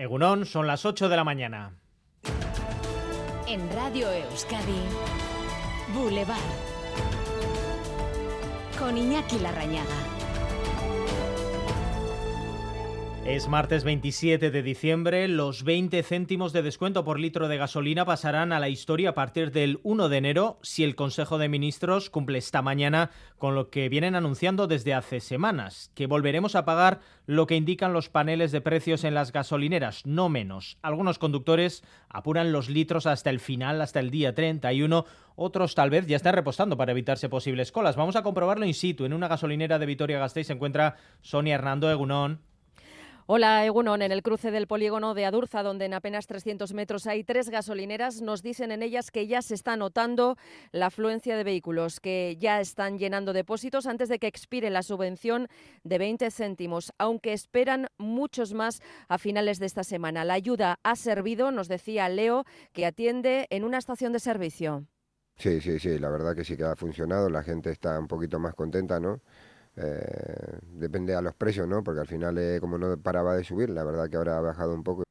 Egunón, son las 8 de la mañana. En Radio Euskadi, Boulevard. Con Iñaki Larrañaga. Es martes 27 de diciembre. Los 20 céntimos de descuento por litro de gasolina pasarán a la historia a partir del 1 de enero si el Consejo de Ministros cumple esta mañana con lo que vienen anunciando desde hace semanas, que volveremos a pagar lo que indican los paneles de precios en las gasolineras, no menos. Algunos conductores apuran los litros hasta el final, hasta el día 31. Otros tal vez ya están repostando para evitarse posibles colas. Vamos a comprobarlo in situ. En una gasolinera de Vitoria-Gasteiz se encuentra Sonia Hernando Egunón. Hola, Egunon. En el cruce del polígono de Adurza, donde en apenas 300 metros hay tres gasolineras, nos dicen en ellas que ya se está notando la afluencia de vehículos, que ya están llenando depósitos antes de que expire la subvención de 20 céntimos, aunque esperan muchos más a finales de esta semana. La ayuda ha servido, nos decía Leo, que atiende en una estación de servicio. Sí, sí, sí, la verdad que sí que ha funcionado, la gente está un poquito más contenta, ¿no? Eh, depende a los precios, ¿no? Porque al final, eh, como no paraba de subir, la verdad que ahora ha bajado un poco.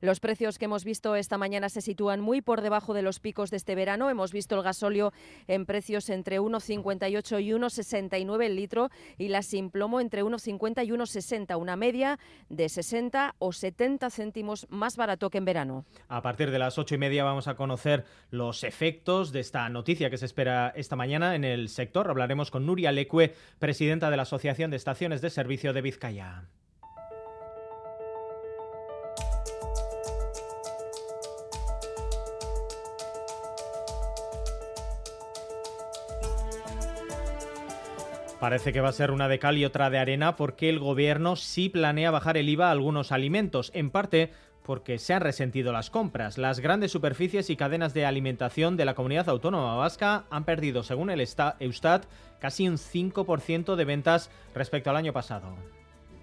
Los precios que hemos visto esta mañana se sitúan muy por debajo de los picos de este verano. Hemos visto el gasóleo en precios entre 1,58 y 1,69 el litro y la sin plomo entre 1,50 y 1,60, una media de 60 o 70 céntimos más barato que en verano. A partir de las ocho y media vamos a conocer los efectos de esta noticia que se espera esta mañana en el sector. Hablaremos con Nuria Lecue, presidenta de la Asociación de Estaciones de Servicio de Vizcaya. Parece que va a ser una de cal y otra de arena porque el gobierno sí planea bajar el IVA a algunos alimentos, en parte porque se han resentido las compras. Las grandes superficies y cadenas de alimentación de la comunidad autónoma vasca han perdido, según el Eustat, casi un 5% de ventas respecto al año pasado.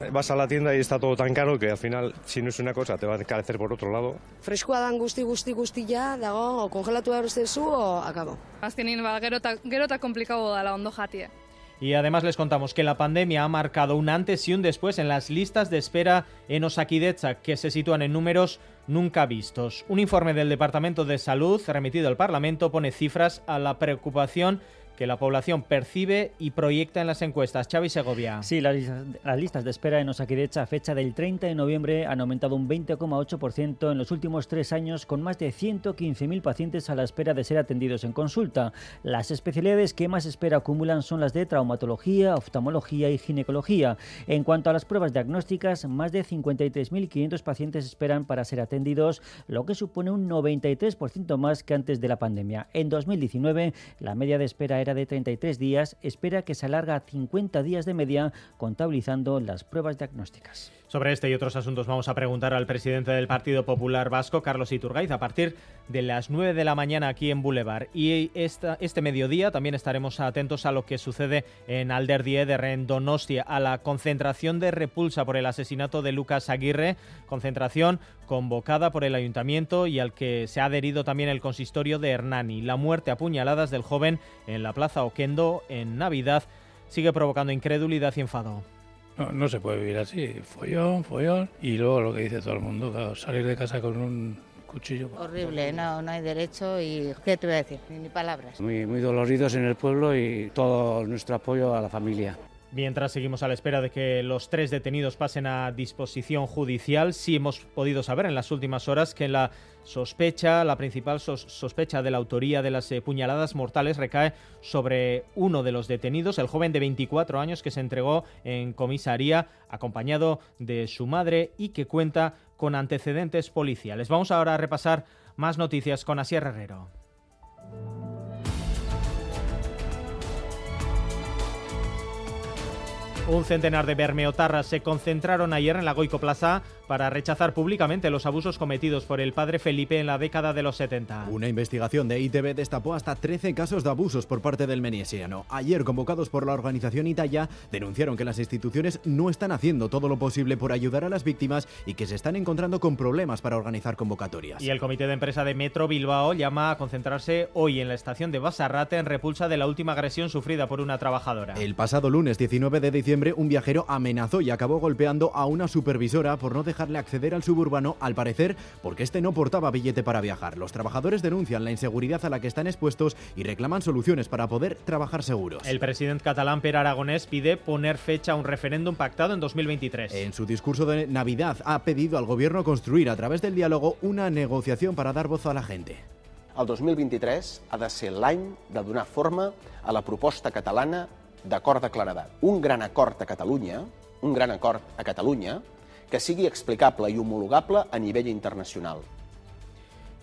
Vas a la tienda y está todo tan caro que al final, si no es una cosa, te va a encarecer por otro lado. Freskoa dan gusti gusti guztia, dago, o kongelatu behar zu, o acabo. Azkenin, ba, gero eta komplikabo dala ondo jatie. Y además les contamos que la pandemia ha marcado un antes y un después en las listas de espera en Osakidecha, que se sitúan en números nunca vistos. Un informe del Departamento de Salud remitido al Parlamento pone cifras a la preocupación que la población percibe y proyecta en las encuestas. Xavi Segovia. Sí, las listas, de espera en Osakidecha a fecha del 30 de noviembre han aumentado un 20,8% en los últimos tres años, con más de 115.000 pacientes a la espera de ser atendidos en consulta. Las especialidades que más espera acumulan son las de traumatología, oftalmología y ginecología. En cuanto a las pruebas diagnósticas, más de 53.500 pacientes esperan para ser atendidos, lo que supone un 93% más que antes de la pandemia. En 2019, la media de espera era de 33 días, espera que se alarga a 50 días de media contabilizando las pruebas diagnósticas. Sobre este y otros asuntos vamos a preguntar al presidente del Partido Popular Vasco, Carlos Iturgaiz, a partir de las 9 de la mañana aquí en Boulevard. Y este mediodía también estaremos atentos a lo que sucede en Alderdie de Rendonostia, a la concentración de repulsa por el asesinato de Lucas Aguirre, concentración convocada por el ayuntamiento y al que se ha adherido también el consistorio de Hernani. La muerte a puñaladas del joven en la Plaza Oquendo en Navidad sigue provocando incredulidad y enfado. No, no se puede vivir así, follón, follón, y luego lo que dice todo el mundo, salir de casa con un cuchillo. Horrible, no, no hay derecho y ¿qué te voy a decir? Ni, palabras. Muy, muy doloridos en el pueblo y todo nuestro apoyo a la familia. Mientras seguimos a la espera de que los tres detenidos pasen a disposición judicial, sí hemos podido saber en las últimas horas que la sospecha, la principal sospecha de la autoría de las eh, puñaladas mortales recae sobre uno de los detenidos, el joven de 24 años que se entregó en comisaría acompañado de su madre y que cuenta con antecedentes policiales. Vamos ahora a repasar más noticias con Asier Herrero. Un centenar de bermeotarras se concentraron ayer en la Goico Plaza para rechazar públicamente los abusos cometidos por el padre Felipe en la década de los 70. Una investigación de ITV destapó hasta 13 casos de abusos por parte del meniesiano. Ayer, convocados por la organización Italia, denunciaron que las instituciones no están haciendo todo lo posible por ayudar a las víctimas y que se están encontrando con problemas para organizar convocatorias. Y el comité de empresa de Metro Bilbao llama a concentrarse hoy en la estación de Basarrate en repulsa de la última agresión sufrida por una trabajadora. El pasado lunes 19 de diciembre, un viajero amenazó y acabó golpeando a una supervisora por no dejar dejarle acceder al suburbano, al parecer porque este no portaba billete para viajar. Los trabajadores denuncian la inseguridad a la que están expuestos y reclaman soluciones para poder trabajar seguros. El presidente catalán Per Aragonés pide poner fecha a un referéndum pactado en 2023. En su discurso de Navidad ha pedido al gobierno construir a través del diálogo una negociación para dar voz a la gente. El 2023 ha de ser l'any de donar forma a la proposta catalana d'acord de claredat. Un gran acord a Catalunya, un gran acord a Catalunya, que sigui explicable i homologable a nivell internacional.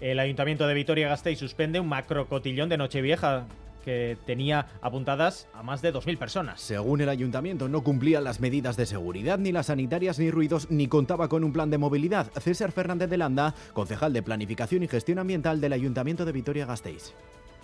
El Ayuntamiento de Vitoria-Gasteiz suspende un macrocotillón de Nochevieja que tenía apuntadas a más de 2.000 personas. Según el ayuntamiento, no cumplía las medidas de seguridad, ni las sanitarias, ni ruidos, ni contaba con un plan de movilidad. César Fernández de Landa, concejal de Planificación y Gestión Ambiental del Ayuntamiento de Vitoria-Gasteiz.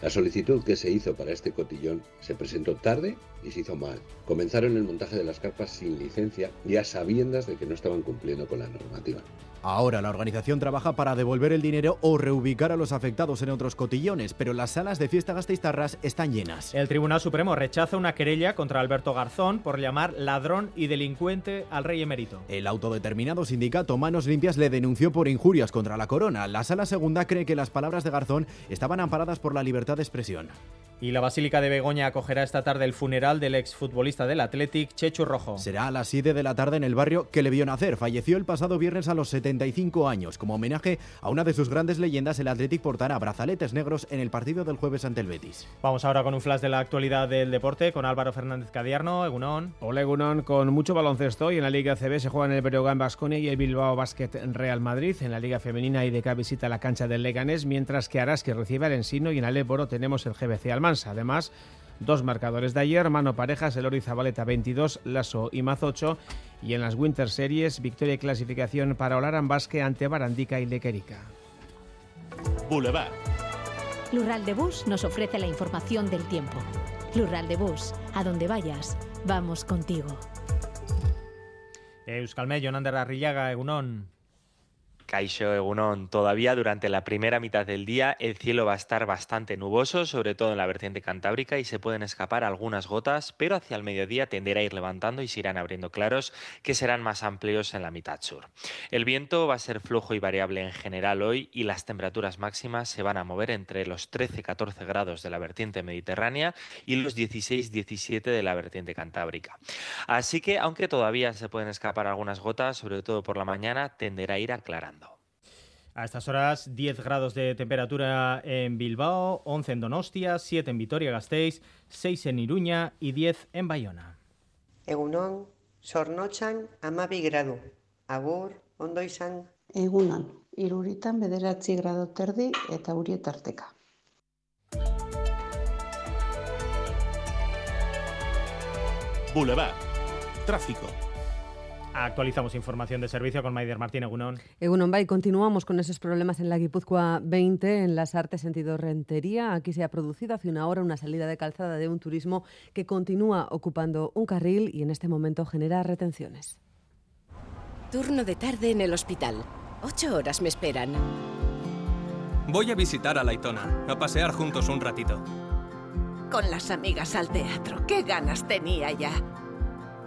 La solicitud que se hizo para este cotillón se presentó tarde y se hizo mal. Comenzaron el montaje de las carpas sin licencia y a sabiendas de que no estaban cumpliendo con la normativa. Ahora la organización trabaja para devolver el dinero o reubicar a los afectados en otros cotillones, pero las salas de fiesta gasteiztarras están llenas. El Tribunal Supremo rechaza una querella contra Alberto Garzón por llamar ladrón y delincuente al rey emérito. El autodeterminado sindicato Manos Limpias le denunció por injurias contra la corona. La sala segunda cree que las palabras de Garzón estaban amparadas por la libertad de expresión. Y la Basílica de Begoña acogerá esta tarde el funeral del exfutbolista del Athletic, Chechu Rojo. Será a las 7 de la tarde en el barrio que le vio nacer. Falleció el pasado viernes a los 75 años. Como homenaje a una de sus grandes leyendas, el Athletic portará brazaletes negros en el partido del jueves ante el Betis. Vamos ahora con un flash de la actualidad del deporte con Álvaro Fernández Cadiarno, Egunón. Hola Egunón, con mucho baloncesto y en la Liga CB se juega en el Breogán Basconia y el Bilbao Basket Real Madrid. En la Liga Femenina IDK visita la cancha del Leganés, mientras que Araski recibe al Ensino y en Aléboro tenemos el GBC Almansa. Además, Dos marcadores de ayer, mano parejas, el Ori Zabaleta 22, Lasso y Mazocho. Y en las Winter Series, victoria y clasificación para Olaran Basque ante Barandica y Lequerica. Boulevard. Lural de Bus nos ofrece la información del tiempo. Lural de Bus, a donde vayas, vamos contigo. Euskalme, Jonander Arrillaga, Egunon. Caixo Egunon, todavía durante la primera mitad del día el cielo va a estar bastante nuboso, sobre todo en la vertiente cantábrica, y se pueden escapar algunas gotas, pero hacia el mediodía tenderá a ir levantando y se irán abriendo claros que serán más amplios en la mitad sur. El viento va a ser flujo y variable en general hoy y las temperaturas máximas se van a mover entre los 13-14 grados de la vertiente mediterránea y los 16-17 de la vertiente cantábrica. Así que, aunque todavía se pueden escapar algunas gotas, sobre todo por la mañana, tenderá a ir aclarando. A estas horas 10 grados de temperatura en Bilbao, 11 en Donostia, 7 en Vitoria-Gasteiz, 6 en Iruña y 10 en Bayona. Egunon, sornotxan amabi gradu. Agur, ondo izan. Egunon, iruritan bederatzi grado terdi eta urietarteka. Boulevard. Tráfico. Actualizamos información de servicio con Maider Martín Egunon. Egunon Bay, continuamos con esos problemas en la Guipúzcoa 20, en las artes sentido Rentería. Aquí se ha producido hace una hora una salida de calzada de un turismo que continúa ocupando un carril y en este momento genera retenciones. Turno de tarde en el hospital. Ocho horas me esperan. Voy a visitar a Laitona, a pasear juntos un ratito. Con las amigas al teatro. ¡Qué ganas tenía ya!